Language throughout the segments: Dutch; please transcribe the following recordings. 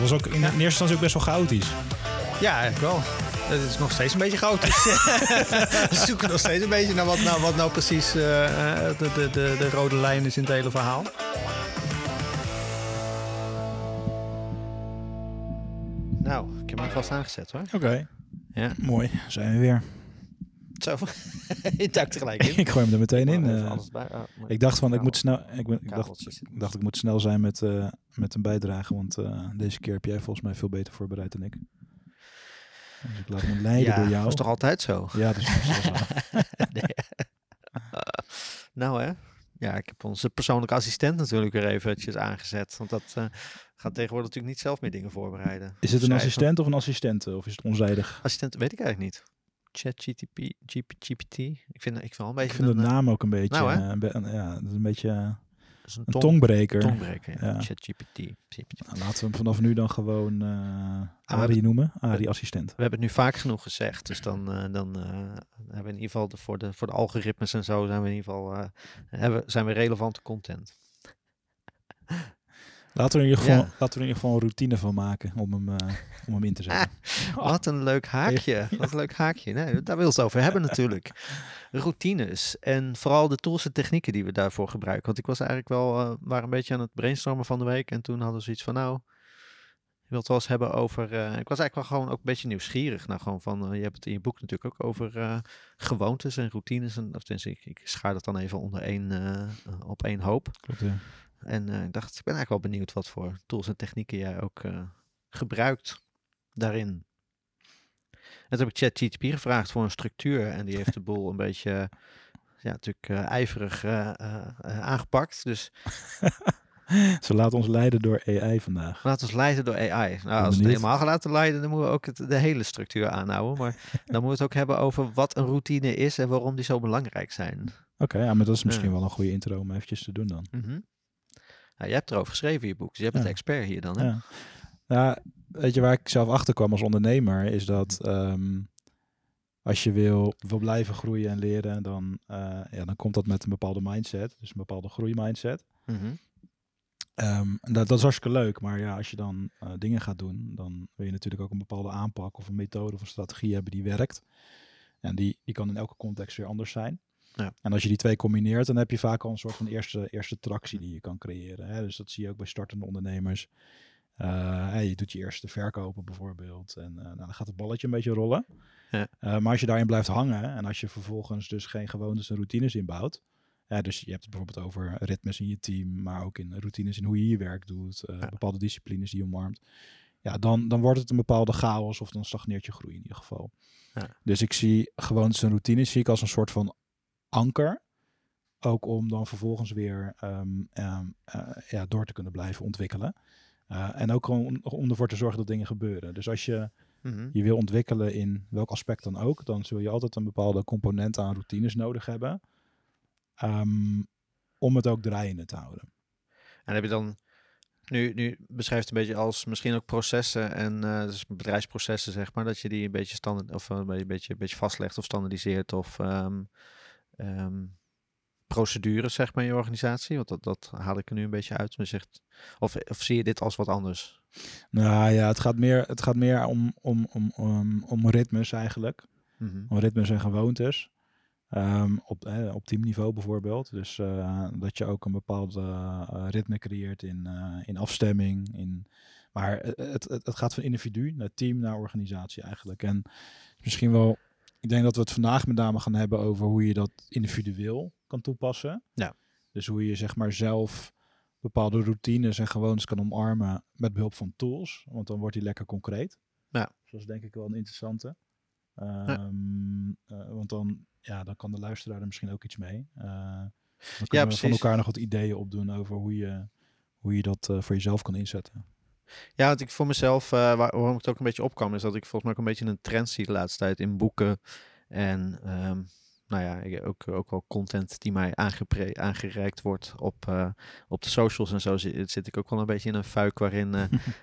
Het was ook in, in eerste instantie ook best wel chaotisch. Ja, eigenlijk wel. Het is nog steeds een beetje chaotisch. we zoeken nog steeds een beetje naar wat nou, wat nou precies eh, eh, de, de, de, de rode lijn is in het hele verhaal. Nou, ik heb hem vast aangezet hoor. Oké, Ja, mooi. Zijn we weer. Zo. Je duikt tegelijk in. ik gooi hem er meteen in. Eh. bij- oh, ik dacht van, ik moet snel. Ik, ben- ik dacht, ik dacht, ik moet snel zijn met, eh, met een bijdrage, want eh, deze keer heb jij volgens mij veel beter voorbereid dan ik. Dus ik laat me leiden ja, door jou. dat is toch altijd zo? Ja, dat is zo. Nee. nou hè. Ja, ik heb onze persoonlijke assistent natuurlijk weer eventjes aangezet. Want dat gaat tegenwoordig natuurlijk niet zelf meer dingen voorbereiden. Is het een assistent of een assistente? Of is het onzijdig? Assistent weet ik eigenlijk niet. ChatGPT, GP, GPT. Ik vind, ik vind wel een beetje Ik vind de een, eh, naam ook een beetje, nou, hè? eh, een be- ja, dat is een beetje eh, is een, een tong- tongbreker. tongbreker. Ja. Ja. ChatGPT. GPT. Nou, laten we hem vanaf nu dan gewoon Arie hebben- noemen. Arie assistent. We hebben het nu vaak genoeg gezegd. Dus dan, eh, dan eh, hebben we in ieder geval de, voor, de, voor de algoritmes en zo zijn we in ieder geval hebben, zijn we relevante content. Laten we, er in ieder geval, Ja. laten we er in ieder geval een routine van maken om hem, eh, om hem in te zetten. Wat een leuk haakje. Wat een leuk haakje. Nee, daar wil het over hebben natuurlijk. Routines. En vooral de tools en technieken die we daarvoor gebruiken. Want ik was eigenlijk wel waren een beetje aan het brainstormen van de week. En toen hadden we zoiets van nou. Je wilt het wel eens hebben over. eh, ik was eigenlijk wel gewoon ook een beetje nieuwsgierig. Nou, gewoon van. je hebt het in je boek natuurlijk ook over gewoontes en routines. En, of tenminste, ik, ik schaar dat dan even onder één, op één hoop. Klopt, ja. En eh, ik dacht, ik ben eigenlijk wel benieuwd wat voor tools en technieken jij ook eh, gebruikt daarin. En toen heb ik ChatGPT gevraagd voor een structuur en die heeft de boel een beetje, ja, natuurlijk eh, ijverig aangepakt. Dus Ze laten ons leiden door AI vandaag. laten we ons leiden door AI. Nou, als we het helemaal gaan laten leiden, dan moeten we ook het, de hele structuur aanhouden. Maar dan moeten we het ook hebben over wat een routine is en waarom die zo belangrijk zijn. Oké, ja, maar dat is misschien wel een goede intro om eventjes te doen dan. Mhm. Nou, jij hebt erover geschreven in je boek, dus je bent Ja. de expert hier dan. Hè? Ja. Nou, weet je waar ik zelf achter kwam als ondernemer, is dat ehm, als je wil, wil blijven groeien en leren, dan, eh, ja, dan komt dat met een bepaalde mindset, dus een bepaalde groeimindset. Mhm. Ehm, dat, dat is hartstikke leuk, maar ja, als je dan eh, dingen gaat doen, dan wil je natuurlijk ook een bepaalde aanpak of een methode of een strategie hebben die werkt. En die, die kan in elke context weer anders zijn. Ja. En als je die twee combineert, dan heb je vaak al een soort van eerste, eerste tractie die je kan creëren. Hè? Dus dat zie je ook bij startende ondernemers. Eh, je doet je eerste verkopen bijvoorbeeld. En eh, nou, dan gaat het balletje een beetje rollen. Ja. Eh, maar als je daarin blijft hangen en als je vervolgens dus geen gewoontes en routines inbouwt. Dus je hebt het bijvoorbeeld over ritmes in je team, maar ook in routines in hoe je je werk doet, Ja. bepaalde disciplines die je omarmt. Ja, dan, dan wordt het een bepaalde chaos of dan stagneert je groei in ieder geval. Ja. Dus ik zie gewoontes en routines zie ik als een soort van anker. Ook om dan vervolgens weer ehm, ehm, eh, ja, door te kunnen blijven ontwikkelen. Eh, en ook gewoon om ervoor te zorgen dat dingen gebeuren. Dus als je Mhm. je wil ontwikkelen in welk aspect dan ook, dan zul je altijd een bepaalde component aan routines nodig hebben. ehm, om het ook draaiende te houden. En heb je dan, nu, nu beschrijft het een beetje als misschien ook processen en dus bedrijfsprocessen, zeg maar, dat je die een beetje standaard of een beetje, een beetje vastlegt of standaardiseert of ehm, procedures, zeg maar, in je organisatie. Want dat, dat haal ik er nu een beetje uit. Maar zegt, of, of zie je dit als wat anders? Nou ja, het gaat meer, het gaat meer om, om, om, om, om ritmes eigenlijk. Mhm. Om ritmes en gewoontes. Ehm, op, eh, op teamniveau bijvoorbeeld. Dus eh, dat je ook een bepaald eh, ritme creëert in, eh, in afstemming. In, maar het, het, het gaat van individu naar team naar organisatie eigenlijk. En misschien wel, ik denk dat we het vandaag met name gaan hebben over hoe je dat individueel kan toepassen. Ja. Dus hoe je zeg maar zelf bepaalde routines en gewoontes kan omarmen met behulp van tools. Want dan wordt die lekker concreet. Ja. Dus dat is denk ik wel een interessante. Ehm, eh, want dan, ja, dan kan de luisteraar er misschien ook iets mee. Eh, dan kunnen we van elkaar nog wat ideeën opdoen over hoe je, hoe je dat eh, voor jezelf kan inzetten. Ja, wat ik voor mezelf, uh, waar, waarom ik het ook een beetje opkwam, is dat ik volgens mij ook een beetje een trend zie de laatste tijd in boeken. En um, nou ja, ook, ook wel content die mij aangereikt wordt op, uh, op de socials en zo zit, zit, ik ook wel een beetje in een fuik waarin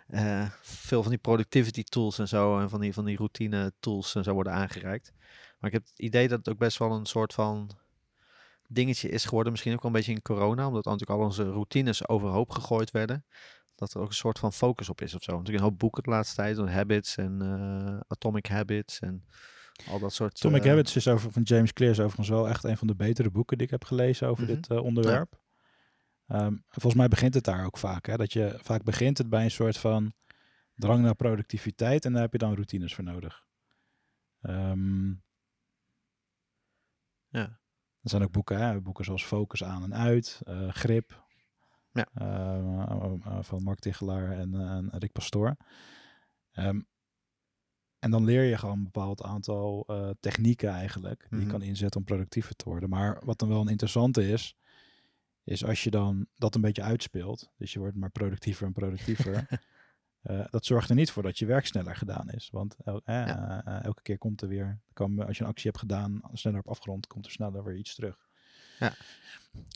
uh, veel van die productivity tools en zo en van die, van die routine tools en zo worden aangereikt. Maar ik heb het idee dat het ook best wel een soort van dingetje is geworden, misschien ook wel een beetje in corona, omdat natuurlijk al onze routines overhoop gegooid werden dat er ook een soort van focus op is of zo. Natuurlijk een hoop boeken de laatste tijd, Habits en uh, Atomic Habits en al dat soort... Atomic uh, Habits is over, van James Clear is overigens wel echt een van de betere boeken die ik heb gelezen over dit uh, onderwerp. Ja. Um, volgens mij begint het daar ook vaak. Hè? Dat je vaak begint het bij een soort van drang naar productiviteit en daar heb je dan routines voor nodig. Um, ja. Er zijn ook boeken, hè? boeken zoals Focus aan en uit, Grip, ja. Uh, van Mark Tichelaar en, en Rick Pastoor. Um, en dan leer je gewoon een bepaald aantal uh, technieken eigenlijk. Die mm -hmm. je kan inzetten om productiever te worden. Maar wat dan wel een interessante is, is als je dan dat een beetje uitspeelt. Dus je wordt maar productiever en productiever. uh, dat zorgt er niet voor dat je werk sneller gedaan is. Want el ja. elke keer komt er weer, kan, als je een actie hebt gedaan, sneller op afgerond, komt er sneller weer iets terug. Ja.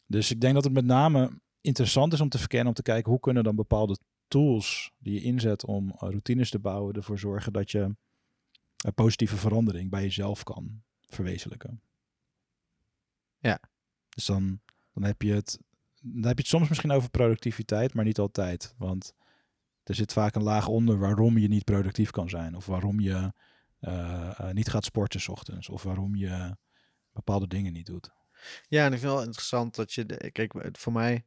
Dus ik denk dat het met name interessant is om te verkennen, om te kijken hoe kunnen dan bepaalde tools die je inzet om routines te bouwen, ervoor zorgen dat je een positieve verandering bij jezelf kan verwezenlijken. Ja. Dus dan, dan heb je het. Dan heb je het soms misschien over productiviteit, maar niet altijd. Want er zit vaak een laag onder waarom je niet productief kan zijn. Of waarom je uh, uh, niet gaat sporten s ochtends. Of waarom je bepaalde dingen niet doet. Ja, en ik vind het wel interessant dat je... De, kijk, voor mij...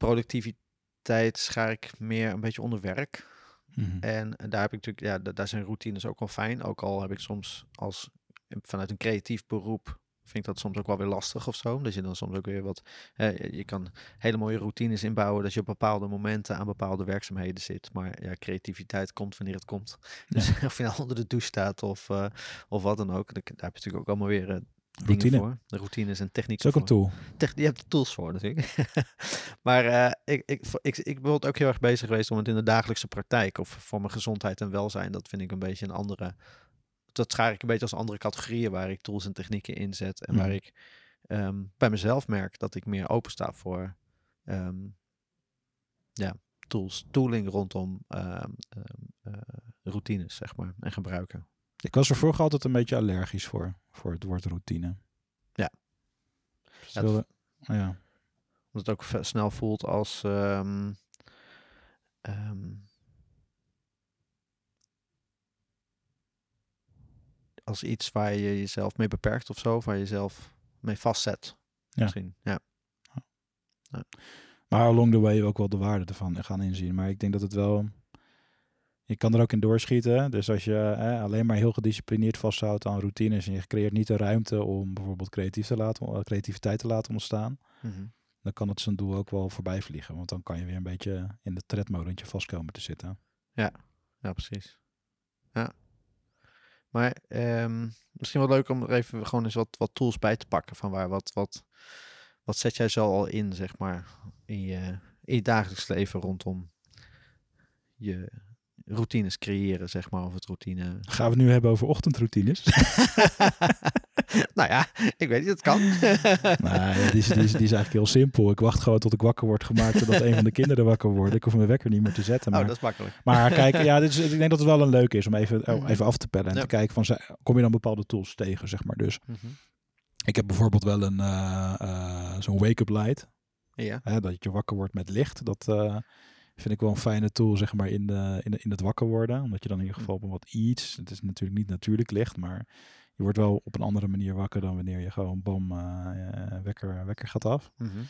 Productiviteit schaar ik meer een beetje onder werk. Mm -hmm. En daar heb ik natuurlijk, ja, daar zijn routines ook wel fijn. Ook al heb ik soms als vanuit een creatief beroep vind ik dat soms ook wel weer lastig of zo. Dat je dan soms ook weer wat. Eh, je kan hele mooie routines inbouwen. Dat je op bepaalde momenten aan bepaalde werkzaamheden zit. Maar ja, creativiteit komt wanneer het komt. Dus ja. of je nou onder de douche staat of, uh, of wat dan ook. Daar heb je natuurlijk ook allemaal weer. Uh, Routine. voor. De routines en technieken. Dat is ook een tool. Je hebt de tools voor natuurlijk. maar uh, ik, ik, ik, ik ben ook heel erg bezig geweest om het in de dagelijkse praktijk of voor mijn gezondheid en welzijn. Dat vind ik een beetje een andere. Dat schaar ik een beetje als andere categorieën waar ik tools en technieken inzet. En mm. waar ik um, bij mezelf merk dat ik meer open sta voor um, ja, tools, tooling rondom um, uh, routines, zeg maar, en gebruiken. Ik was er vroeger altijd een beetje allergisch voor, voor het woord routine. Ja. Ja, wilde, ja. Omdat het ook snel voelt als... Um, um, als iets waar je jezelf mee beperkt of zo, waar je jezelf mee vastzet. Ja. Misschien, ja. ja. Maar along the way ook wel de waarde ervan gaan inzien. Maar ik denk dat het wel je kan er ook in doorschieten. Dus als je eh, alleen maar heel gedisciplineerd vasthoudt aan routines en je creëert niet de ruimte om bijvoorbeeld creatief te laten, eh, creativiteit te laten ontstaan, mm -hmm. dan kan het zijn doel ook wel voorbij vliegen. Want dan kan je weer een beetje in de tredmodentje vastkomen te zitten. Ja, ja precies. Ja. Maar um, misschien wel leuk om er even gewoon eens wat, wat tools bij te pakken. Van waar, wat, wat, wat zet jij zo al in, zeg maar, in je, in je dagelijks leven rondom je routines creëren, zeg maar, of het routine. Gaan we het nu hebben over ochtendroutines? nou ja, ik weet niet, het kan. nou, die, is, die, is, die is eigenlijk heel simpel. Ik wacht gewoon tot ik wakker word gemaakt, totdat een van de kinderen wakker wordt. Ik hoef mijn wekker niet meer te zetten. Oh, maar, oh, dat is makkelijk. Maar kijk, ja, dit is, ik denk dat het wel een leuk is om even, oh, even af te pellen en ja. te kijken van, kom je dan bepaalde tools tegen, zeg maar. Dus mm -hmm. ik heb bijvoorbeeld wel een uh, uh, zo'n wake-up light. Ja. Hè, dat je wakker wordt met licht. Dat... Uh, vind ik wel een fijne tool, zeg maar, in, de, in, de, in het wakker worden. Omdat je dan in ieder geval op wat iets, het is natuurlijk niet natuurlijk licht, maar je wordt wel op een andere manier wakker dan wanneer je gewoon bam, uh, wekker, wekker gaat af. Mm -hmm.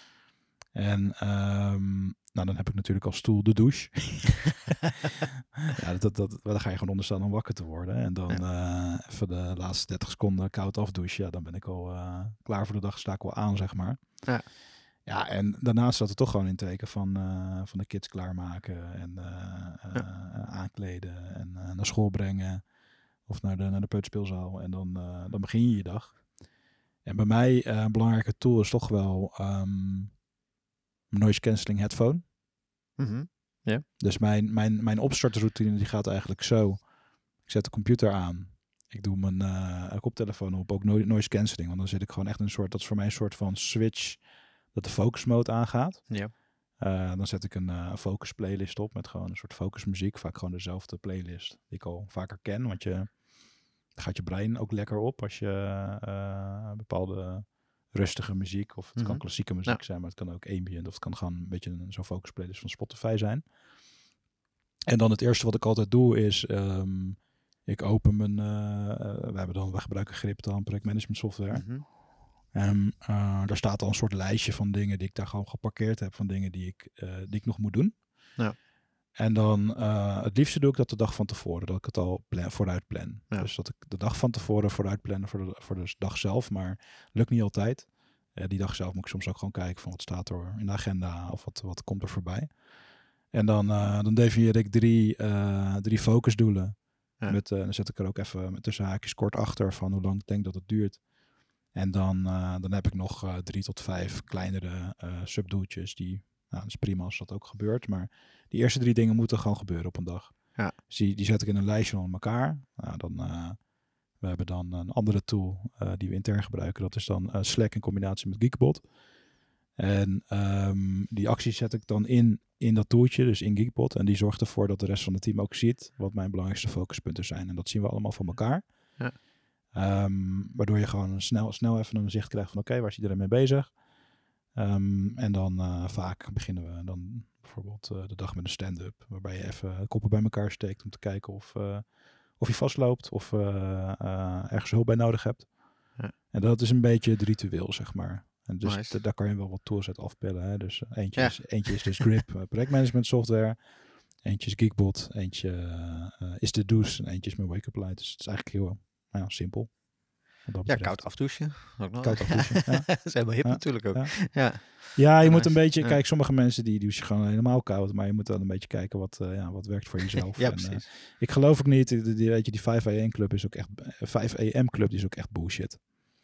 En um, nou, dan heb ik natuurlijk als stoel de douche. ja, dat, dat, dan ga je gewoon onderstaan om wakker te worden. En dan ja. uh, even de laatste 30 seconden koud afdouchen. Ja, dan ben ik al uh, klaar voor de dag, sta ik wel aan, zeg maar. Ja. Ja, en daarnaast zat het toch gewoon in teken van, uh, van de kids klaarmaken en uh, ja. uh, aankleden en naar school brengen of naar de, naar de peuterspeelzaal. En dan, dan begin je je dag. En bij mij een belangrijke tool is toch wel um, noise cancelling headphone. Mm -hmm. Ja. Dus mijn, mijn, mijn opstartroutine die gaat eigenlijk zo. Ik zet de computer aan. Ik doe mijn eh, koptelefoon op, ook no- noise cancelling. Want dan zit ik gewoon echt in een soort, dat is voor mij een soort van switch dat de focus mode aangaat. Ja. Eh, dan zet ik een eh, focus playlist op met gewoon een soort focus muziek. Vaak gewoon dezelfde playlist die ik al vaker ken. Want je gaat je brein ook lekker op als je eh, bepaalde rustige muziek, of het kan Mhm. klassieke muziek Ja. zijn, maar het kan ook ambient, of het kan gewoon een beetje een, zo'n focus playlist van Spotify zijn. En dan het eerste wat ik altijd doe is, ehm, ik open mijn, we hebben dan, we gebruiken Grip dan, projectmanagement software. Mhm. En eh, daar staat al een soort lijstje van dingen die ik daar gewoon geparkeerd heb, van dingen die ik, eh, die ik nog moet doen. Ja. En dan eh, het liefste doe ik dat de dag van tevoren, dat ik het al plan, vooruit plan. Ja. Dus dat ik de dag van tevoren vooruit plannen voor de, voor de dag zelf, maar lukt niet altijd. Die dag zelf moet ik soms ook gewoon kijken van wat staat er in de agenda of wat, wat komt er voorbij. En dan, dan definieer ik drie, drie focusdoelen. Ja. Met, dan zet ik er ook even met tussen haakjes kort achter van hoe lang ik denk dat het duurt. En dan, eh, dan heb ik nog eh, drie tot vijf kleinere eh subdoeltjes die, nou, dat is prima als dat ook gebeurt. Maar die eerste drie dingen moeten gewoon gebeuren op een dag. Ja. Dus die, die zet ik in een lijstje onder elkaar. Nou, dan, we hebben dan een andere tool die we intern gebruiken. Dat is dan Slack in combinatie met Geekbot. En ehm, die acties zet ik dan in, in dat tooltje, dus in Geekbot. En die zorgt ervoor dat de rest van het team ook ziet wat mijn belangrijkste focuspunten zijn. En dat zien we allemaal van elkaar. Ja. Ehm, waardoor je gewoon snel, snel even een zicht krijgt van oké, waar is iedereen mee bezig? Ehm, en dan eh, vaak beginnen we dan bijvoorbeeld eh, de dag met een stand-up. Waarbij je even koppen bij elkaar steekt om te kijken of, eh, of je vastloopt of ergens hulp bij nodig hebt. Ja. En dat is een beetje het ritueel, zeg maar. En dus Nice. daar kan je wel wat tools uit afpellen. Hè? Dus eentje, Ja. is, eentje is dus Grip, projectmanagement software. Eentje is Geekbot. Eentje is de Douche. En eentje is mijn wake-up light. Dus het is eigenlijk heel nou ja, simpel. Ja, koud afdouchen. Ook nog. Koud afdouchen, ja. dat is helemaal hip Ja, natuurlijk ook. ja. Ja. Ja, je moet een beetje, kijk, sommige mensen die douchen gewoon helemaal koud, maar je moet dan een beetje kijken wat, eh, ja, wat werkt voor jezelf. Ja, En, eh, precies. ik geloof ook niet, die, die, weet je, die 5 AM club is ook echt, eh, 5 AM club is ook echt bullshit.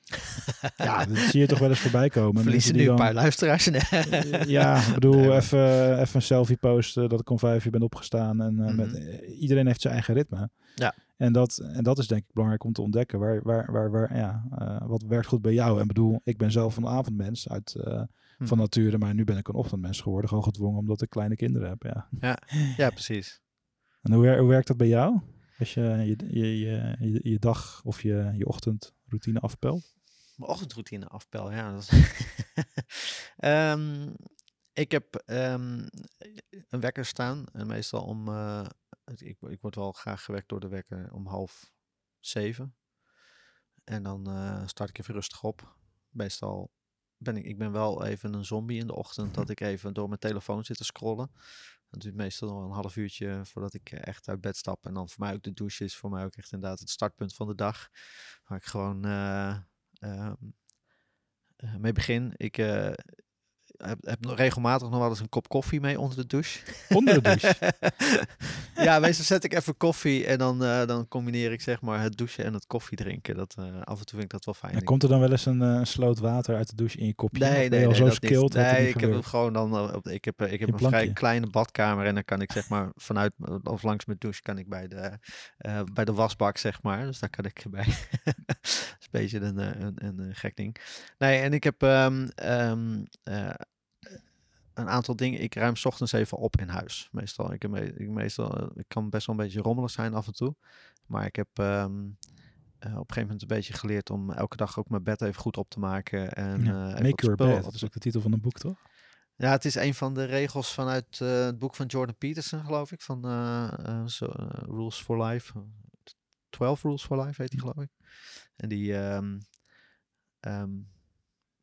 ja, dat zie je toch wel eens voorbij komen. Verliezen nu een paar luisteraars. Eh, ja, ik bedoel, Nee, even, even een selfie posten dat ik om vijf uur ben opgestaan. En eh, Mhm. eh, iedereen heeft zijn eigen ritme. Ja. En dat, en dat is denk ik belangrijk om te ontdekken. Waar, waar, waar, waar, ja, eh, wat werkt goed bij jou? En bedoel, ik ben zelf een avondmens uit, eh, Hm. van nature. Maar nu ben ik een ochtendmens geworden. Gewoon gedwongen omdat ik kleine kinderen heb. Ja. Ja, precies. En hoe, wer- hoe werkt dat bij jou? Als je je, je, je, je, je dag of je, je ochtendroutine afpelt? Mijn ochtendroutine afpel, ja. Dat is Ehm, ik heb ehm, een wekker staan. En meestal om... eh, ik, ik word wel graag gewekt door de wekker om half zeven. En dan eh, start ik even rustig op. Meestal ben ik, ik ben wel even een zombie in de ochtend. Dat ik even door mijn telefoon zit te scrollen. Dat duurt meestal nog een half uurtje voordat ik eh, echt uit bed stap. En dan voor mij ook de douche is voor mij ook echt inderdaad het startpunt van de dag. Waar ik gewoon eh, ehm, eh, mee begin. Ik heb, heb nog regelmatig nog wel eens een kop koffie mee onder de douche. Onder de douche? ja, meestal zet ik even koffie en dan, eh, dan combineer ik zeg maar het douchen en het koffie drinken. Dat, eh, af en toe vind ik dat wel fijn. En komt er dan wel eens een eh, sloot water uit de douche in je kopje? Nee, nee, je al nee, zo skilled Nee, ik heb hem gewoon dan. Op, ik heb, ik heb een vrij kleine badkamer en dan kan ik zeg maar vanuit of langs mijn douche kan ik bij de, bij de wasbak zeg maar. Dus daar kan ik bij. dat is een beetje een, een, een, gek ding. Nee, en ik heb ehm, ehm, eh, een aantal dingen. Ik ruim 's ochtends even op in huis. Meestal. Ik, heb me- ik, meestal, eh, ik kan best wel een beetje rommelig zijn af en toe. Maar ik heb eh, op een gegeven moment een beetje geleerd om elke dag ook mijn bed even goed op te maken. En, Ja. even Make your bed, dat is ook de titel van een boek, toch? ja, het is een van de regels vanuit het boek van Jordan Peterson, geloof ik. Van Rules for Life. 12 Rules for Life heet die, geloof ik. En die... ehm, ehm,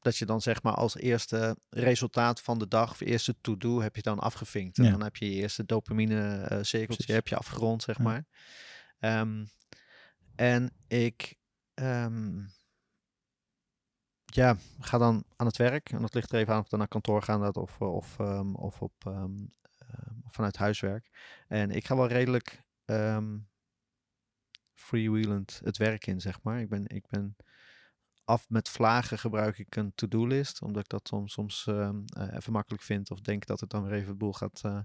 dat je dan zeg maar als eerste resultaat van de dag, of eerste to-do, heb je dan afgevinkt. En Ja. dan heb je je eerste dopamine eh, cirkeltje heb je afgerond, zeg Ja. maar. Ehm, en ik ehm, ja, ga dan aan het werk. En dat ligt er even aan of dan naar kantoor ga dat of, of, ehm, of op, vanuit huiswerk. En ik ga wel redelijk freewheelend het werk in, zeg maar. Ik ben, ik ben af met vlagen gebruik ik een to-do-list, omdat ik dat soms, soms ehm, eh, even makkelijk vind of denk dat het dan weer even de boel gaat, eh,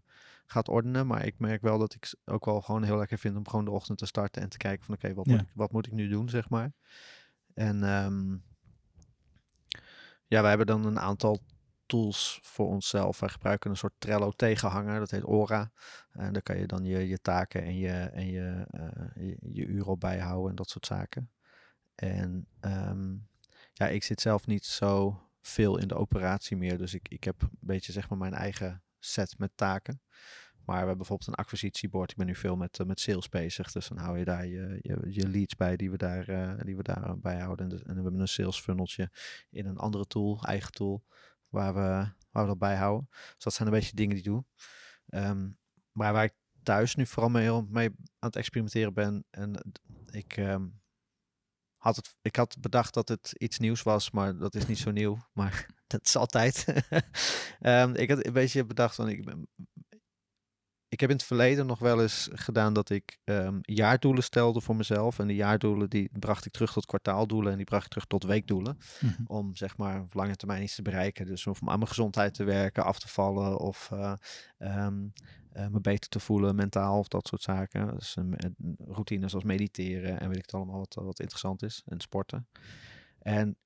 gaat ordenen. Maar ik merk wel dat ik ook wel gewoon heel lekker vind om gewoon de ochtend te starten en te kijken van oké, wat, Ja. moet ik, wat moet ik nu doen, zeg maar. En ehm, ja, wij hebben dan een aantal tools voor onszelf. Wij gebruiken een soort Trello tegenhanger, dat heet Aura. En daar kan je dan je, je taken en, je, en je, eh, je, je uren op bijhouden en dat soort zaken. En ehm, ja, ik zit zelf niet zo veel in de operatie meer. Dus ik, ik heb een beetje zeg maar mijn eigen set met taken. Maar we hebben bijvoorbeeld een acquisitiebord. Ik ben nu veel met, eh, met sales bezig. Dus dan hou je daar je, je, leads bij die we daar, eh, die we daar bijhouden. En, dus- en we hebben een sales funneltje in een andere tool, eigen tool, waar we, waar we dat bijhouden. Dus dat zijn een beetje dingen die ik doe. Ehm, maar waar ik thuis nu vooral mee, mee aan het experimenteren ben. En ik, ehm, had het, ik had bedacht dat het iets nieuws was, maar dat is niet zo nieuw. Maar dat is altijd. Ehm, ik had een beetje bedacht van ik ben. Ik heb in het verleden nog wel eens gedaan dat ik ehm, jaardoelen stelde voor mezelf. En die jaardoelen die bracht ik terug tot kwartaaldoelen en die bracht ik terug tot weekdoelen Mhm. om zeg maar op lange termijn iets te bereiken. Dus om aan mijn gezondheid te werken, af te vallen of eh, ehm, eh, me beter te voelen mentaal of dat soort zaken. Dus een, een routine zoals mediteren en weet ik het allemaal wat, wat interessant is en sporten. En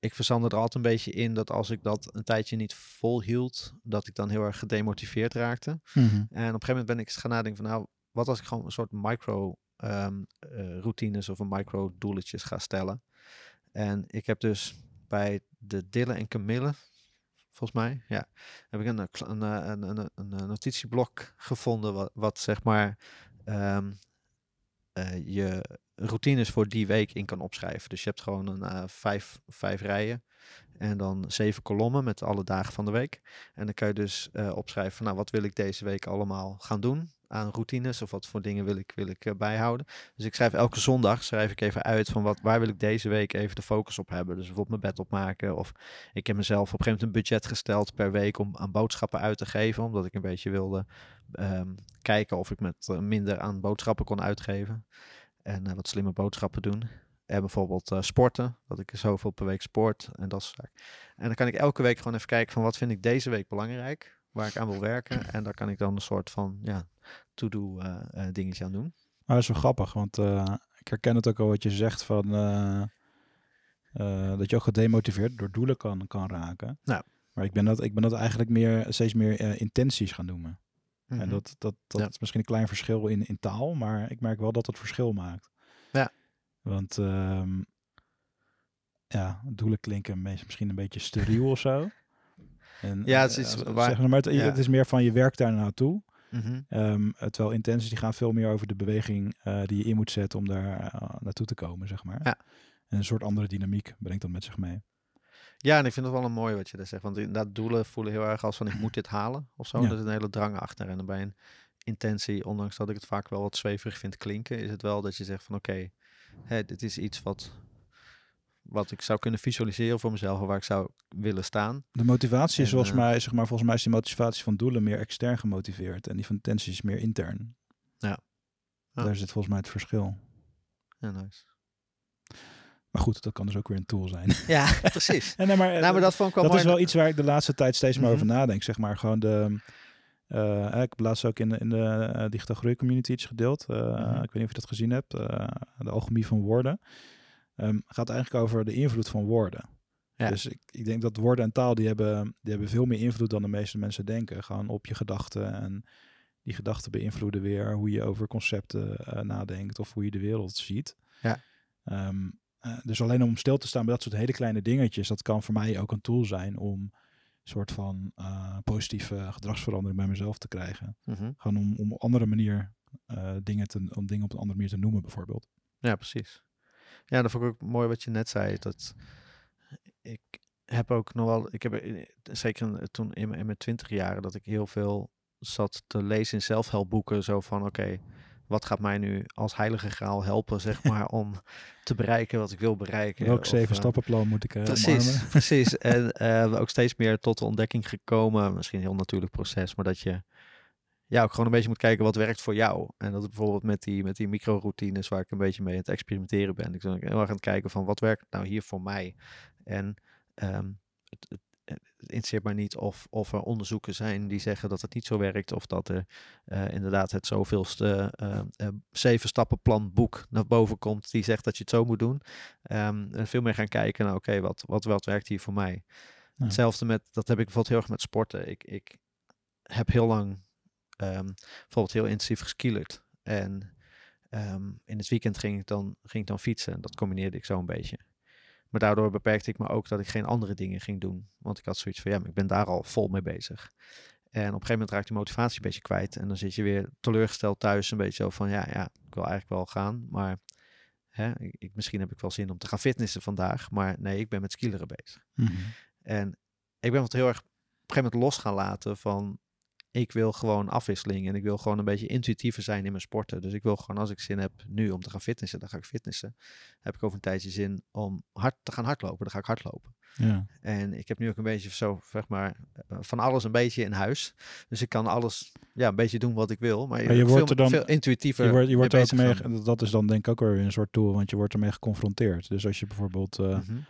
ik verzandde er altijd een beetje in dat als ik dat een tijdje niet volhield, dat ik dan heel erg gedemotiveerd raakte. Mhm. En op een gegeven moment ben ik eens gaan nadenken van nou, wat als ik gewoon een soort micro ehm, eh, routines of een micro doeletjes ga stellen. En ik heb dus bij de Dille en Camille, volgens mij, ja, heb ik een, eh, een, eh, een, een, een, een notitieblok gevonden wat, wat zeg maar ehm, eh, je routines voor die week in kan opschrijven. Dus je hebt gewoon een eh, vijf, vijf rijen en dan zeven kolommen met alle dagen van de week. En dan kan je dus eh, opschrijven van nou, wat wil ik deze week allemaal gaan doen aan routines of wat voor dingen wil ik, wil ik eh, bijhouden. Dus ik schrijf elke zondag schrijf ik even uit van wat, waar wil ik deze week even de focus op hebben. Dus bijvoorbeeld mijn bed opmaken of ik heb mezelf op een gegeven moment een budget gesteld per week om aan boodschappen uit te geven, omdat ik een beetje wilde ehm, kijken of ik met minder aan boodschappen kon uitgeven en eh, wat slimme boodschappen doen. En bijvoorbeeld eh, sporten, dat ik zoveel per week sport en dat soort zaken. En dan kan ik elke week gewoon even kijken van wat vind ik deze week belangrijk, waar ik aan wil werken. En daar kan ik dan een soort van ja, to-do eh, eh, dingetje aan doen. Maar dat is wel grappig, want eh, ik herken het ook al wat je zegt van eh, eh, dat je ook gedemotiveerd door doelen kan, kan raken. Ja. Maar ik ben dat, ik ben dat eigenlijk meer, steeds meer eh, intenties gaan noemen. En Mhm. dat, dat, dat Ja. is misschien een klein verschil in, in taal, maar ik merk wel dat het verschil maakt. Ja. Want ehm, ja, doelen klinken misschien een beetje steriel of zo. En, Ja, het is eh, iets zeg waar- maar, het, ja. het is meer van je werkt daar naartoe. Mhm. Ehm, terwijl intenties die gaan veel meer over de beweging eh, die je in moet zetten om daar eh, naartoe te komen, zeg maar. Ja. En een soort andere dynamiek brengt dat met zich mee. Ja, en ik vind het wel een mooi wat je daar zegt. Want inderdaad, doelen voelen heel erg als van ik moet dit halen of zo. Ja. Er is een hele drang achter. En dan bij een intentie, ondanks dat ik het vaak wel wat zweverig vind klinken, is het wel dat je zegt van oké, hè, dit is iets wat, wat ik zou kunnen visualiseren voor mezelf, of waar ik zou willen staan. De motivatie is En, volgens eh, mij, zeg maar, volgens mij is die motivatie van doelen meer extern gemotiveerd en die van intenties meer intern. Ja. Ja. Daar zit volgens mij het verschil. Ja, nice. Maar goed, dat kan dus ook weer een tool zijn. Ja, precies. en, nee, maar, nou, maar dat vond ik wel dat mooi. is wel iets waar ik de laatste tijd steeds meer over Mhm. nadenk. Zeg maar gewoon de. eh, ik heb laatst ook in de, in de eh, digitaal groei community iets gedeeld. Eh, Mhm. Ik weet niet of je dat gezien hebt. eh, de alchemie van woorden. Ehm, gaat eigenlijk over de invloed van woorden. Ja. Dus ik, ik denk dat woorden en taal die hebben, die hebben veel meer invloed dan de meeste mensen denken. Gewoon op je gedachten. En die gedachten beïnvloeden weer hoe je over concepten eh, nadenkt of hoe je de wereld ziet. Ja. Ehm, eh, dus alleen om stil te staan bij dat soort hele kleine dingetjes, dat kan voor mij ook een tool zijn om een soort van eh, positieve gedragsverandering bij mezelf te krijgen. Mhm. Gewoon om, om op een andere manier eh, dingen, te, om dingen op een andere manier te noemen, bijvoorbeeld. Ja, precies. Ja, dat vond ik ook mooi wat je net zei. Dat ik heb ook nog wel, ik heb zeker toen in, mijn- in mijn twintig jaren, dat ik heel veel zat te lezen in zelfhelpboeken. Zo van, oké, wat gaat mij nu als heilige graal helpen, zeg maar, om te bereiken wat ik wil bereiken. Welk zeven eh, stappenplan moet ik uh, Precies, precies. En eh, ook steeds meer tot de ontdekking gekomen, misschien een heel natuurlijk proces, maar dat je ja, ook gewoon een beetje moet kijken wat werkt voor jou. En dat bijvoorbeeld met die, met die micro-routines waar ik een beetje mee aan het experimenteren ben. Ik ben heel erg aan het kijken van wat werkt nou hier voor mij. En um, het, interesseert mij niet of, of er onderzoeken zijn die zeggen dat het niet zo werkt. Of dat er uh, inderdaad het zoveelste uh, zeven stappen plan boek naar boven komt die zegt dat je het zo moet doen. Um, en veel meer gaan kijken naar oké, okay, wat, wat, wat werkt hier voor mij. Ja. Hetzelfde met, dat heb ik bijvoorbeeld heel erg met sporten. Ik, ik heb heel lang um, bijvoorbeeld heel intensief geskielerd. En um, in het weekend ging ik, dan, ging ik dan fietsen. Dat combineerde ik zo een beetje. Maar daardoor beperkte ik me ook dat ik geen andere dingen ging doen. Want ik had zoiets van, ja, maar ik ben daar al vol mee bezig. En op een gegeven moment raakt die motivatie een beetje kwijt. En dan zit je weer teleurgesteld thuis. Een beetje zo van, ja, ja ik wil eigenlijk wel gaan. Maar hè, ik, misschien heb ik wel zin om te gaan fitnessen vandaag. Maar nee, ik ben met skileren bezig. Mhm. Mm -hmm. En ik ben wat heel erg op een gegeven moment los gaan laten van ik wil gewoon afwisseling en ik wil gewoon een beetje intuïtiever zijn in mijn sporten. Dus ik wil gewoon als ik zin heb nu om te gaan fitnessen, dan ga ik fitnessen. Heb ik over een tijdje zin om hard te gaan hardlopen, dan ga ik hardlopen. Ja. En ik heb nu ook een beetje zo, zeg maar, van alles een beetje in huis. Dus ik kan alles, ja, een beetje doen wat ik wil. Maar, maar je veel, wordt er dan veel intuïtiever. Je wordt, je wordt mee ook mee, dat is dan denk ik ook weer een soort tool, want je wordt ermee geconfronteerd. Dus als je bijvoorbeeld uh, mm -hmm.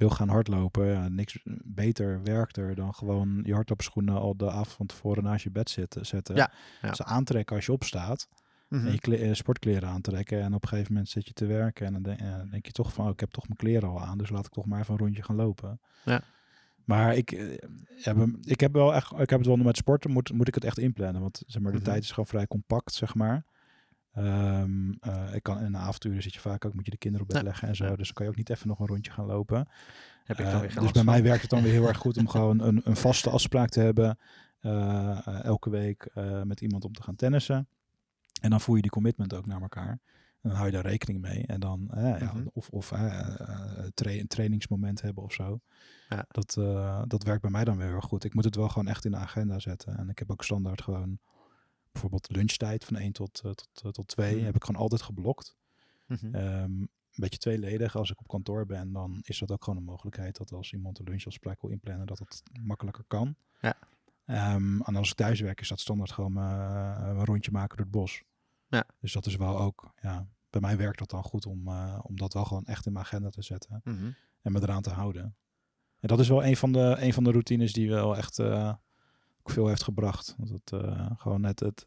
Wil gaan hardlopen, ja, niks beter werkt er dan gewoon je hardloopschoenen al de avond van tevoren naast je bed zitten, zetten. Ja, ja. Ze aantrekken als je opstaat. Mm En -hmm. je kle- sportkleren aantrekken en op een gegeven moment zit je te werken en dan denk, uh, denk je toch van, oh, ik heb toch mijn kleren al aan, dus laat ik toch maar even een rondje gaan lopen. Ja. Maar ik, uh, heb, ik heb wel echt, ik heb het wel met sporten, moet, moet ik het echt inplannen, want zeg maar, de Mhm. tijd is gewoon vrij compact, zeg maar. Ehm, uh, ik kan in de avonturen zit je vaak ook, moet je de kinderen op bed leggen en zo, dus dan kan je ook niet even nog een rondje gaan lopen. Heb ik dan weer geen dus bij mij werkt het dan weer heel erg goed om gewoon een, een vaste afspraak te hebben. uh, elke week met iemand om te gaan tennissen. En dan voel je die commitment ook naar elkaar. En dan hou je daar rekening mee. En dan, ja, Mhm. of, of tra een trainingsmoment hebben of zo. Ja. Dat, uh, dat werkt bij mij dan weer heel goed. Ik moet het wel gewoon echt in de agenda zetten. En ik heb ook standaard gewoon bijvoorbeeld lunchtijd van 1 tot, uh, tot, tot 2. Mhm. Heb ik gewoon altijd geblokt. Mhm. Um, een beetje tweeledig. Als ik op kantoor ben, dan is dat ook gewoon een mogelijkheid dat als iemand een lunchafspraak wil inplannen, dat het makkelijker kan. Ja. Um, en als ik thuis werk, is dat standaard gewoon uh, een rondje maken door het bos. Ja. Dus dat is wel ook, ja, bij mij werkt dat dan goed om, uh, om dat wel gewoon echt in mijn agenda te zetten Mhm. en me eraan te houden. En dat is wel een van de, een van de routines die wel echt uh, veel heeft gebracht. Het, uh, gewoon net het,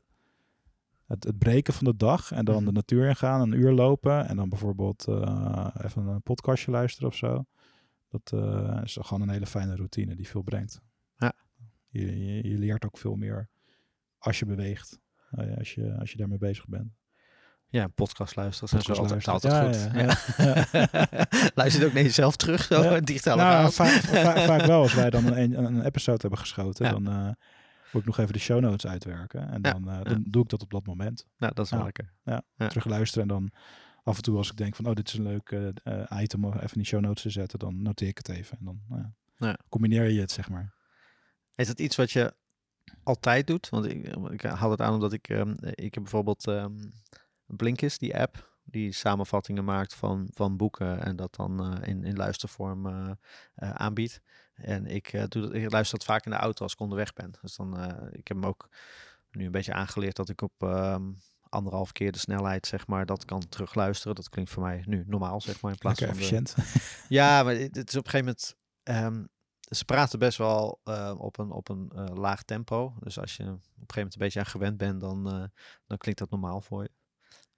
het, het breken van de dag en dan Mhm. de natuur ingaan, een uur lopen en dan bijvoorbeeld uh, even een podcastje luisteren of zo. Dat uh, is gewoon een hele fijne routine die veel brengt. Ja. Je, je, je leert ook veel meer als je beweegt, als, je, als je daarmee bezig bent. Ja, podcast luisteren zijn Podcast zo altijd, altijd Ja, goed. ja, Luister je ook naar jezelf terug, zo, Ja. digitale Nou, verhaal? va va vaak wel. Als wij dan een, een episode hebben geschoten, Ja. dan uh, moet ik nog even de show notes uitwerken. En Ja, dan, uh, ja. dan doe ik dat op dat moment. Nou, dat is wel Ja. lekker. Ja, Ja. terug luisteren en dan af en toe als ik denk van, oh, dit is een leuk uh, item om even in die show notes te zetten, dan noteer ik het even. En dan nou ja, Ja. combineer je het, zeg maar. Is dat iets wat je altijd doet? Want ik, ik haal het aan omdat ik, um, ik heb bijvoorbeeld um, Blinkist, die app, die samenvattingen maakt van, van boeken en dat dan uh, in, in luistervorm uh, uh, aanbiedt. En ik, doe dat, ik luister dat vaak in de auto als ik onderweg ben. Dus dan, ik heb hem ook nu een beetje aangeleerd dat ik op um, anderhalf keer de snelheid, zeg maar, dat kan terugluisteren. Dat klinkt voor mij nu normaal, zeg maar, in plaats Lekker van efficiënt. De... Ja, maar het is op een gegeven moment... Um, ze praten best wel uh, op een, op een uh, laag tempo. Dus als je op een gegeven moment een beetje aan gewend bent, dan, uh, dan klinkt dat normaal voor je.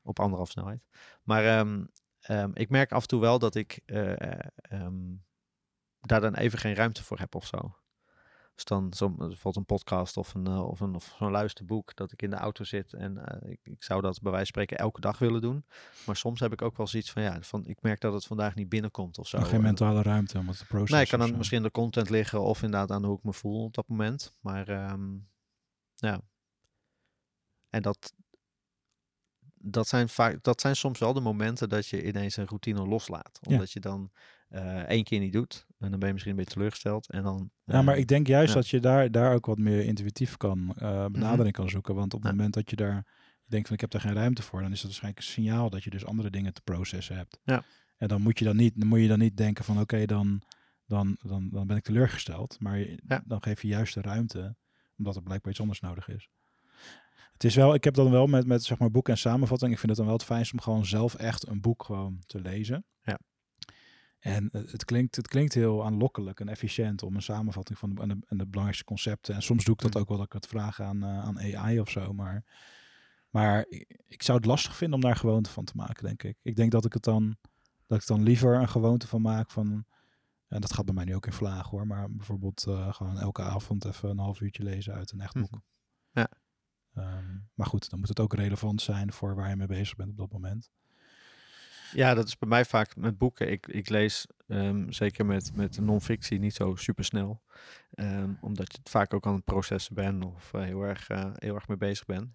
Op anderhalf snelheid. Maar um, um, ik merk af en toe wel dat ik um, daar dan even geen ruimte voor heb of zo. Dus dan zo, bijvoorbeeld een podcast of, een, uh, of, een, of zo'n luisterboek, dat ik in de auto zit en uh, ik, ik, zou dat bij wijze van spreken elke dag willen doen. Maar soms heb ik ook wel zoiets van, ja, van, ik merk dat het vandaag niet binnenkomt of zo. Geen mentale ruimte om het te processen. Nee, ik kan dan misschien de content liggen of inderdaad aan hoe ik me voel op dat moment. Maar um, ja, en dat, dat, zijn vaak, dat zijn soms wel de momenten dat je ineens een routine loslaat. Omdat ja. je dan uh, één keer niet doet. En dan ben je misschien een beetje teleurgesteld. En dan, uh, ja, maar ik denk juist ja. dat je daar, daar ook wat meer intuïtief kan uh, benadering mm -hmm. kan zoeken. Want op het ja. moment dat je daar denkt van ik heb daar geen ruimte voor, dan is dat waarschijnlijk een signaal dat je dus andere dingen te processen hebt. Ja. En dan moet je dan niet, dan moet je dan niet denken van oké, okay, dan, dan, dan, dan ben ik teleurgesteld. Maar je, dan geef je juist de ruimte, omdat er blijkbaar iets anders nodig is. Het is wel, ik heb dan wel met, met zeg maar boek en samenvatting. Ik vind het dan wel het fijnst om gewoon zelf echt een boek gewoon te lezen. Ja. En het klinkt, het klinkt heel aanlokkelijk en efficiënt om een samenvatting van de, en de, en de belangrijkste concepten. En soms doe ik dat Mhm. ook wel dat ik het vraag aan, eh, aan AI of zo. Maar, maar ik, zou het lastig vinden om daar gewoonte van te maken, denk ik. Ik denk dat ik het dan, dat ik dan liever een gewoonte van maak van. En dat gaat bij mij nu ook in vlagen hoor. Maar bijvoorbeeld eh, gewoon elke avond even een half uurtje lezen uit een echt boek. Mhm. Ja. Ehm, maar goed, dan moet het ook relevant zijn voor waar je mee bezig bent op dat moment. Ja, dat is bij mij vaak met boeken. Ik, ik lees ehm, zeker met, met non-fictie niet zo super snel. omdat je het vaak ook aan het processen bent of eh, heel, erg, eh, heel erg mee bezig bent.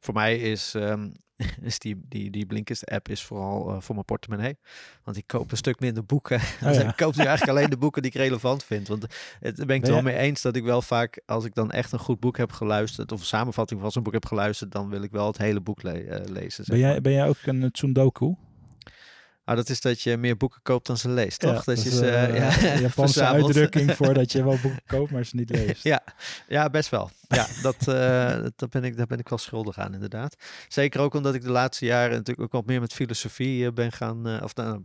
Voor mij is, ehm, is die, die, die Blinkist-app is vooral eh, voor mijn portemonnee. Want ik koop een stuk minder boeken. Dus ja. Ik koop nu eigenlijk alleen de boeken die ik relevant vind. Want het, daar ben ik het wel mee eens dat ik wel vaak, als ik dan echt een goed boek heb geluisterd, of een samenvatting van zo'n boek heb geluisterd, dan wil ik wel het hele boek le- eh, lezen. zeg Ben jij, ben jij ook een Tsundoku? Ah, dat is dat je meer boeken koopt dan ze leest, toch? Ja, dat, is, eh, ja, een Japanse uitdrukking voor dat je wel boeken koopt, maar ze niet leest. Ja, ja, best wel. Ja, dat, eh, dat ben ik, daar ben ik wel schuldig aan, inderdaad. Zeker ook omdat ik de laatste jaren natuurlijk ook wat meer met filosofie eh, ben gaan, eh, of nou,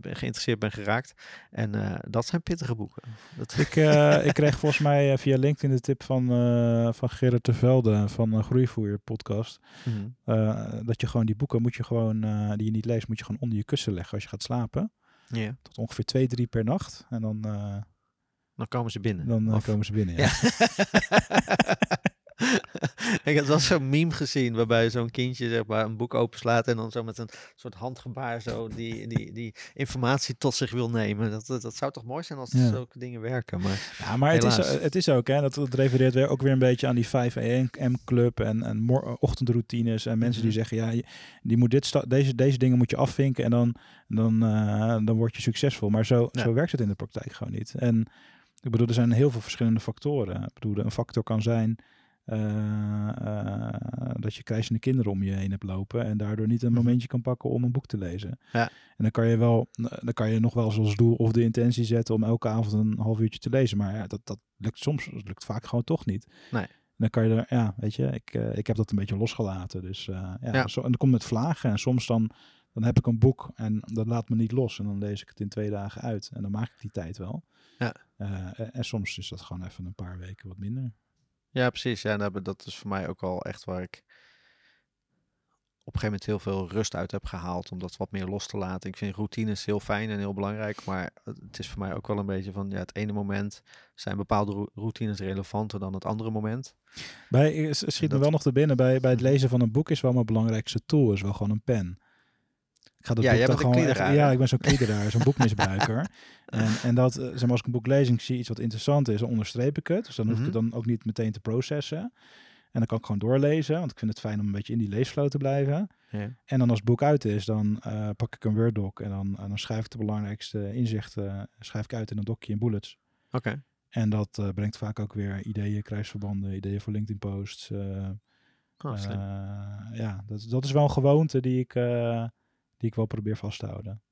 ben geïnteresseerd ben geraakt. En eh, dat zijn pittige boeken. Dat, Ik, eh, ik kreeg volgens mij eh, via LinkedIn de tip van, eh, van Gerard de Velde van Groeivoer podcast. Mhm. eh, dat je gewoon die boeken moet je gewoon, eh, die je niet leest, moet je gewoon onder je kussen leggen als je gaat slapen. Ja, Tot ongeveer twee, drie per nacht. En dan, eh, dan komen ze binnen. dan eh, Of- komen ze binnen. Ja. ik had wel zo'n meme gezien waarbij zo'n kindje zeg maar, een boek openslaat en dan zo met een soort handgebaar zo die, die, die informatie tot zich wil nemen. Dat, dat, dat zou toch mooi zijn als Ja. zulke dingen werken. Maar Ja, maar het is, het is ook, hè, dat, dat refereert weer, ook weer een beetje aan die 5 AM club en, en mor- ochtendroutines en mensen die Mhm. zeggen, ja, die moet dit deze, deze dingen moet je afvinken en dan, dan, eh, dan word je succesvol. Maar zo, Ja. zo werkt het in de praktijk gewoon niet. En ik bedoel, er zijn heel veel verschillende factoren. Ik bedoel, een factor kan zijn eh, eh, dat je krijzende kinderen om je heen hebt lopen en daardoor niet een Mhm. momentje kan pakken om een boek te lezen. Ja. En dan kan je wel, dan kan je nog wel zoals doel of de intentie zetten om elke avond een half uurtje te lezen. Maar ja, dat, dat lukt soms, dat lukt vaak gewoon toch niet. Nee. Dan kan je er, ja, weet je, ik, eh, ik heb dat een beetje losgelaten. Dus eh, ja, Ja. Zo, en dat komt met vlagen. En soms dan, dan heb ik een boek en dat laat me niet los. En dan lees ik het in twee dagen uit. En dan maak ik die tijd wel. Ja. Eh, en, en soms is dat gewoon even een paar weken wat minder. Ja, precies. Ja, nou, dat is voor mij ook wel echt waar ik op een gegeven moment heel veel rust uit heb gehaald om dat wat meer los te laten. Ik vind routines heel fijn en heel belangrijk, maar het is voor mij ook wel een beetje van, ja, het ene moment zijn bepaalde rou- routines relevanter dan het andere moment. Bij, eh, schiet me wel nog te binnen, bij, bij het lezen van een boek is wel mijn belangrijkste tool, is wel gewoon een pen. Ik ga dat Ja, boek jij bent gewoon echt- Ja, ik ben zo'n kliederaar, zo'n boekmisbruiker. En, en dat, eh, zeg maar, als ik een boek lees en ik zie iets wat interessant is, dan onderstreep ik het. Dus dan hoef ik het Mhm. dan ook niet meteen te processen. En dan kan ik gewoon doorlezen, want ik vind het fijn om een beetje in die leesflow te blijven. Ja. En dan als het boek uit is, dan eh, pak ik een Word doc en dan, en dan schrijf ik de belangrijkste inzichten schrijf ik uit in een docje in bullets. Oké. En dat eh, brengt vaak ook weer ideeën, kruisverbanden, ideeën voor LinkedIn posts. eh, Oh, eh, ja, dat, dat is wel een gewoonte die ik, eh, die ik wel probeer vast te houden.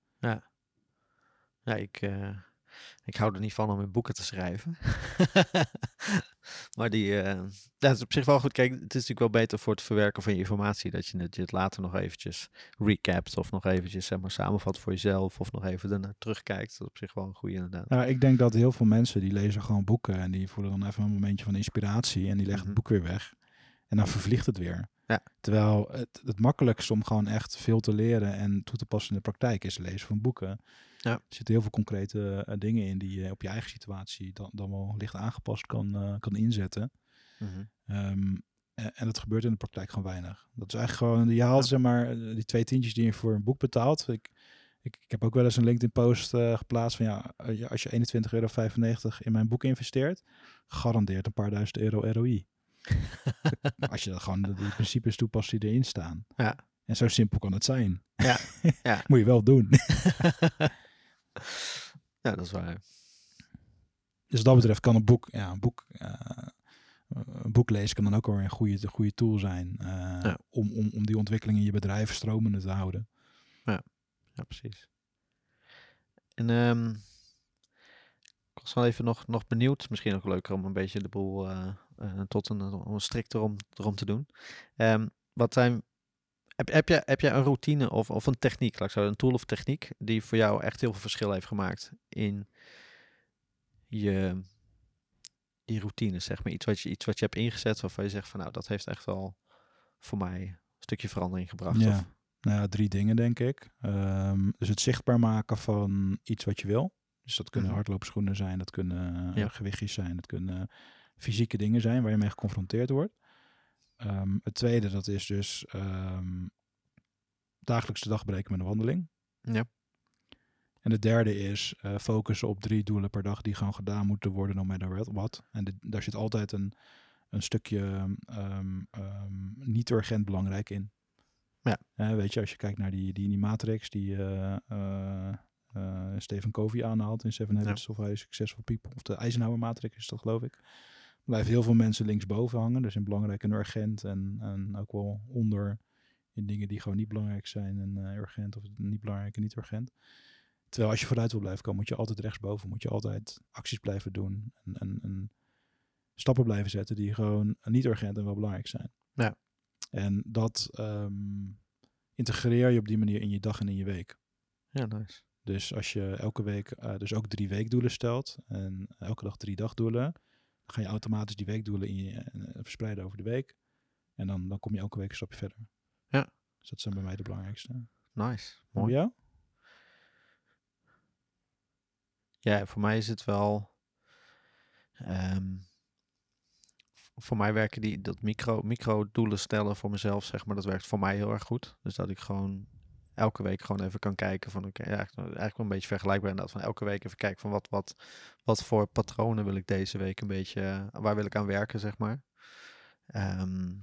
Ja, ik, eh, ik hou er niet van om in boeken te schrijven. maar die, eh dat is op zich wel goed. Kijk, het is natuurlijk wel beter voor het verwerken van je informatie. Dat je het, je het later nog eventjes recapt. Of nog eventjes zeg maar, samenvat voor jezelf. Of nog even ernaar terugkijkt. Dat is op zich wel een goede inderdaad. Nou, ik denk dat heel veel mensen die lezen gewoon boeken en die voelen dan even een momentje van inspiratie en die leggen Mhm. het boek weer weg. En dan vervliegt het weer. Ja. Terwijl het, het makkelijkste om gewoon echt veel te leren en toe te passen in de praktijk is lezen van boeken. Ja. Er zitten heel veel concrete eh, dingen in die je op je eigen situatie dan, dan wel licht aangepast kan, eh, kan inzetten. Mhm. Ehm, en, en dat gebeurt in de praktijk gewoon weinig. Dat is eigenlijk gewoon, je haalt Ja. zeg maar eh, die twee tientjes die je voor een boek betaalt. Ik, ik, ik heb ook wel eens een LinkedIn post eh, geplaatst van ja, als je- als je 21,95 euro in mijn boek investeert, garandeert een paar duizend euro ROI. Als je dan gewoon de, de principes toepast die erin staan. Ja. En zo simpel kan het zijn. Ja, ja. Moet je wel doen. ja, dat is waar. Dus wat dat betreft kan een boek, ja, een boek, eh, een boek lezen kan dan ook wel weer een goede, een goede tool zijn eh, Ja. om, om, om die ontwikkeling in je bedrijf stromende te houden. Ja, precies. En ehm, ik was wel even nog, nog benieuwd. Misschien ook leuker om een beetje de boel eh, tot een, om een strikt erom, erom te doen. Ehm, wat zijn, heb, heb, je, heb jij een routine of, of een techniek, laat ik zo, een tool of techniek, die voor jou echt heel veel verschil heeft gemaakt in je, je routine, zeg maar? Iets wat, je, iets wat je hebt ingezet waarvan je zegt van nou, dat heeft echt wel voor mij een stukje verandering gebracht. Ja. Of, Nou ja, drie dingen denk ik. Ehm, dus het zichtbaar maken van iets wat je wil. Dus dat kunnen Mhm. hardloopschoenen zijn, dat kunnen eh, Ja. gewichtjes zijn, dat kunnen fysieke dingen zijn waar je mee geconfronteerd wordt. Ehm, het tweede, dat is dus ehm, dagelijks de dag breken met een wandeling. Ja. En het derde is eh, focussen op drie doelen per dag die gewoon gedaan moeten worden, no matter what- what. En daar zit altijd een, een stukje ehm, niet urgent belangrijk in. Ja. Weet je, als je kijkt naar die, die, die matrix die eh, Stephen Covey aanhaalt in Seven Habits of Highly Successful People, of de Eisenhower matrix is dat geloof ik, blijven heel veel mensen linksboven hangen. Dus in belangrijk en urgent en, en ook wel onder in dingen die gewoon niet belangrijk zijn en eh, urgent of niet belangrijk en niet urgent. Terwijl als je vooruit wil blijven komen, moet je altijd rechtsboven, moet je altijd acties blijven doen en, en, en stappen blijven zetten die gewoon niet urgent en wel belangrijk zijn. Ja. En dat ehm, integreer je op die manier in je dag en in je week. ja, nice. Dus als je elke week eh, dus ook drie weekdoelen stelt en elke dag drie dagdoelen, ga je automatisch die weekdoelen in je, eh, verspreiden over de week. En dan, dan kom je elke week een stapje verder. Ja. Dus dat zijn bij mij de belangrijkste. Nice. Mooi. jou? Ja, voor mij is het wel. ehm, voor mij werken die dat micro, micro doelen stellen voor mezelf, zeg maar, dat werkt voor mij heel erg goed. Dus dat ik gewoon elke week gewoon even kan kijken van eigenlijk, eigenlijk wel een beetje vergelijkbaar inderdaad. Van elke week even kijken van wat, wat, wat voor patronen wil ik deze week een beetje, eh, waar wil ik aan werken, zeg maar. Ehm,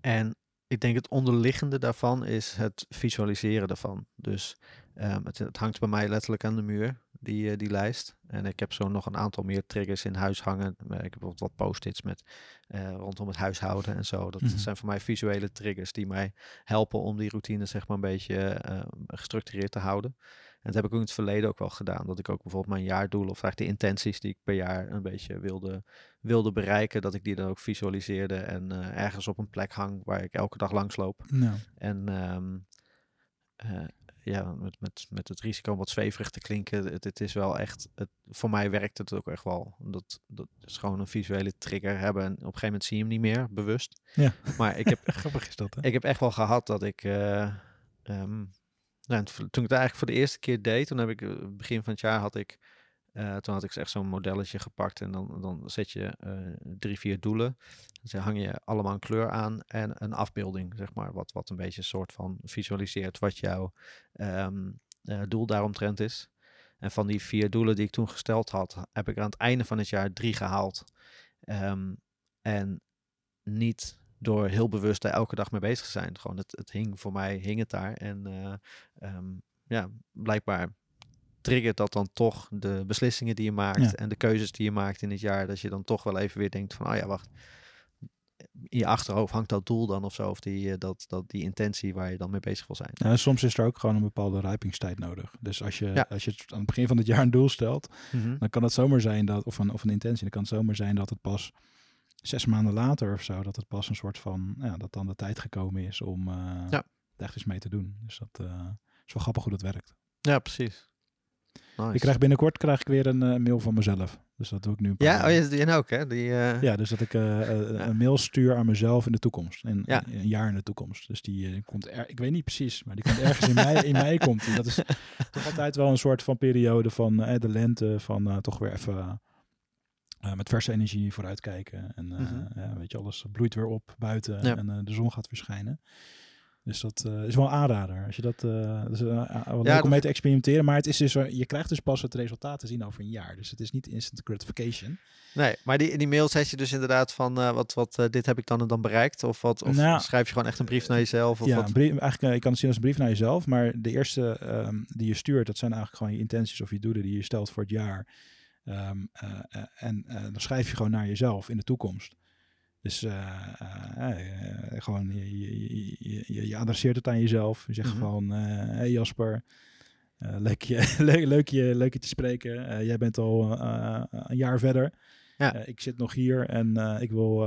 en ik denk het onderliggende daarvan is het visualiseren daarvan. Dus Ehm, het, het hangt bij mij letterlijk aan de muur, die, eh, die lijst. En ik heb zo nog een aantal meer triggers in huis hangen. Eh, Ik heb bijvoorbeeld wat post-its met eh, rondom het huishouden en zo. Dat Mhm. zijn voor mij visuele triggers die mij helpen om die routine zeg maar een beetje gestructureerd te houden. En dat heb ik ook in het verleden ook wel gedaan. Dat ik ook bijvoorbeeld mijn jaardoelen of eigenlijk de intenties die ik per jaar een beetje wilde, wilde bereiken, dat ik die dan ook visualiseerde en ergens op een plek hang waar ik elke dag langs loop. Nou, En eh, ja, met, met, met het risico om wat zweverig te klinken, het, het is wel echt, het, voor mij werkt het ook echt wel. Dat, dat is gewoon een visuele trigger hebben. En op een gegeven moment zie je hem niet meer, bewust. Ja. Maar ik heb, grappig is dat, hè? ik heb echt wel gehad dat ik, eh, ehm, nou, toen ik het eigenlijk voor de eerste keer deed, toen heb ik, eh, begin van het jaar had ik, eh, toen had ik echt zo'n modelletje gepakt en dan, dan zet je eh, drie, vier doelen. Dus dan hang je allemaal een kleur aan en een afbeelding, zeg maar, wat, wat een beetje een soort van visualiseert wat jouw ehm, eh, doel daaromtrent is. En van die vier doelen die ik toen gesteld had, heb ik aan het einde van het jaar drie gehaald. Ehm, en niet door heel bewust daar elke dag mee bezig te zijn. Gewoon het, het hing voor mij, hing het daar. En eh, ehm, ja, blijkbaar triggert dat dan toch de beslissingen die je maakt Ja. en de keuzes die je maakt in het jaar. Dat je dan toch wel even weer denkt van, oh ja, wacht. In je achterhoofd hangt dat doel dan of zo, of die, eh, dat, dat, die intentie waar je dan mee bezig wil zijn. Ja, soms is er ook gewoon een bepaalde rijpingstijd nodig. Dus als je, Ja. als je aan het begin van het jaar een doel stelt, Mhm. dan kan het zomaar zijn dat, of een, of een intentie, dan kan het zomaar zijn dat het pas zes maanden later of zo, dat het pas een soort van, ja, dat dan de tijd gekomen is om Ja. er echt iets mee te doen. Dus dat eh, is wel grappig hoe dat werkt. Ja, precies. Nice. Ik krijg binnenkort krijg ik weer een eh, mail van mezelf. Dus dat doe ik nu een paar Ja, oh, ook, hè? Die, eh, Ja, dus dat ik eh, Ja. een mail stuur aan mezelf in de toekomst. In, Ja. een jaar in de toekomst. Dus die komt er, ik weet niet precies, maar die komt ergens in mei. In mei komt die. Dat is toch altijd wel een soort van periode van de lente, van toch weer even met verse energie vooruitkijken. En Mhm. ja, weet je, alles bloeit weer op buiten en de zon gaat weer schijnen. Dus dat eh, is wel een aanrader. Als je dat, eh eh, leuk om mee te experimenteren. Maar het is dus, je krijgt dus pas het resultaat te zien over een jaar. Dus het is niet instant gratification. Nee, maar die, in die mail zet je dus inderdaad van wat, wat dit heb ik dan en dan bereikt. Of, wat, of Nou, schrijf je gewoon echt een brief naar jezelf? Of ja, wat? brief, eigenlijk, je kan het zien als een brief naar jezelf, maar de eerste ehm, die je stuurt, dat zijn eigenlijk gewoon je intenties of je doelen die je stelt voor het jaar. Ehm, eh, eh, en dan schrijf je gewoon naar jezelf in de toekomst. Dus eh, eh, eh, gewoon, je, je, je, adresseert het aan jezelf. Je zegt gewoon, eh hey Jasper, leuk, je, leuk, leuk, je, leuk je te spreken. Jij bent al een jaar verder. Ja. Ik zit nog hier en ik wil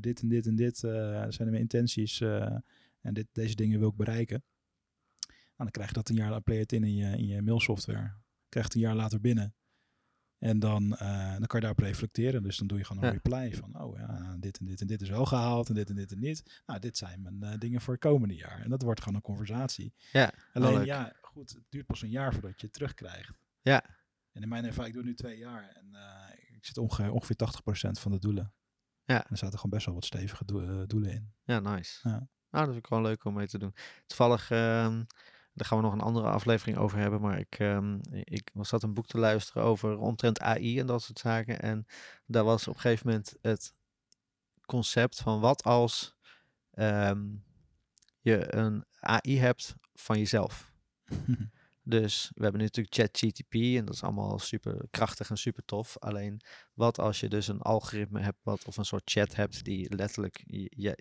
dit en dit en dit. zijn mijn intenties. en dit, deze dingen wil ik bereiken. Nou, dan krijg je dat een jaar, het in in je, in je mailsoftware. Krijg je het een jaar later binnen. En dan, eh, dan kan je daarop reflecteren. Dus dan doe je gewoon een Ja. reply van, oh ja, dit en dit en dit is wel gehaald en dit en dit en dit. Nou, dit zijn mijn eh, dingen voor het komende jaar. En dat wordt gewoon een conversatie. Ja, Alleen leuk. ja, goed, het duurt pas een jaar voordat je het terugkrijgt. Ja. En in mijn ervaring, ik doe nu twee jaar en eh, ik zit ongeveer, ongeveer 80% van de doelen. Ja. Er zaten gewoon best wel wat stevige doe- doelen in. Ja, nice. Ja. Nou, dat vind ik wel leuk om mee te doen. Toevallig, ehm, daar gaan we nog een andere aflevering over hebben, maar ik, ehm, ik was zat een boek te luisteren over omtrent AI en dat soort zaken. En daar was op een gegeven moment het concept van wat als ehm, je een AI hebt van jezelf. Dus we hebben nu natuurlijk ChatGTP en dat is allemaal super krachtig en super tof. Alleen wat als je dus een algoritme hebt wat, of een soort chat hebt die letterlijk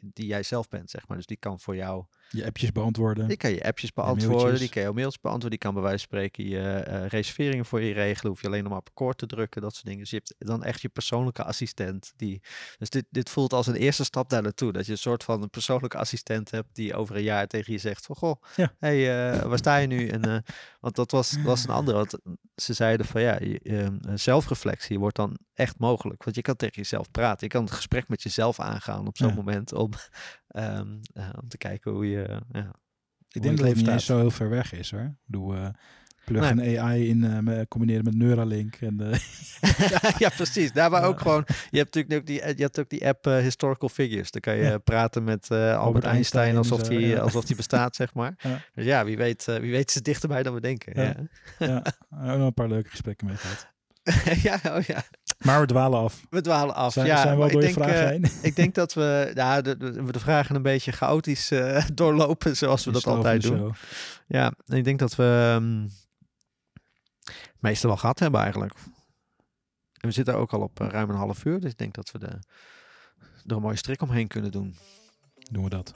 die jij zelf bent, zeg maar. Dus die kan voor jou, je appjes beantwoorden. die kan je appjes beantwoorden, die kan je mails beantwoorden, die kan bij wijze van spreken je eh, reserveringen voor je regelen. Hoef je alleen nog maar op akkoord te drukken, dat soort dingen. Dus je hebt dan echt je persoonlijke assistent. Die, dus dit, dit voelt als een eerste stap daar naartoe. Dat je een soort van een persoonlijke assistent hebt die over een jaar tegen je zegt van, goh, Ja. hey, eh, waar sta je nu? En, eh, want dat was, was een andere. Want ze zeiden van ja, je, ehm, zelfreflectie wordt dan echt mogelijk. Want je kan tegen jezelf praten. Je kan het gesprek met jezelf aangaan op zo'n Ja. moment om, ehm, eh, om te kijken hoe je. ja, ik hoe denk dat het leven niet eens zo heel ver weg is hoor. Bedoel, eh, plug Nee. een AI in, eh, me- combineren met Neuralink. En, eh, ja, precies. Daar maar Ja. ook gewoon. Je hebt natuurlijk ook die, je hebt ook die app eh, Historical Figures. Dan kan je Ja. praten met eh, Albert, Einstein, alsof ja. alsof die bestaat, zeg maar. Ja. Dus ja, wie weet, eh, wie weet het dichterbij dan we denken. Ja. Ja, ja, ook nog een paar leuke gesprekken mee gehad. ja, oh ja. Maar we dwalen af. We dwalen af. Zijn, ja, zijn we al door ik je denk, vragen eh, heen? Ik denk dat we ja, de, de, de vragen een beetje chaotisch eh, doorlopen, zoals we dat altijd doen. Ja, ik denk dat we ehm, het meeste wel gehad hebben eigenlijk. En we zitten ook al op eh, ruim een half uur, dus ik denk dat we de, er een mooie strik omheen kunnen doen. Doen we dat.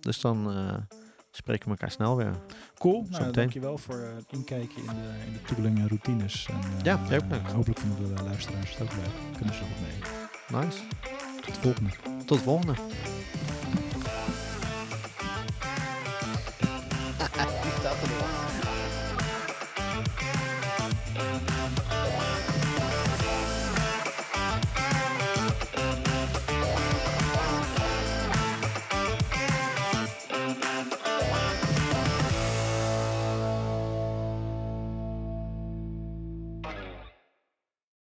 Dus dan spreken we elkaar snel weer. Cool. Nou, dankjewel voor eh, het inkijken in de, in de tooling en routines. En, eh, Ja, jij ook bedankt. hopelijk vonden de luisteraars het ook leuk. Kunnen ze er wat mee. Nice. Tot de volgende. Tot de volgende.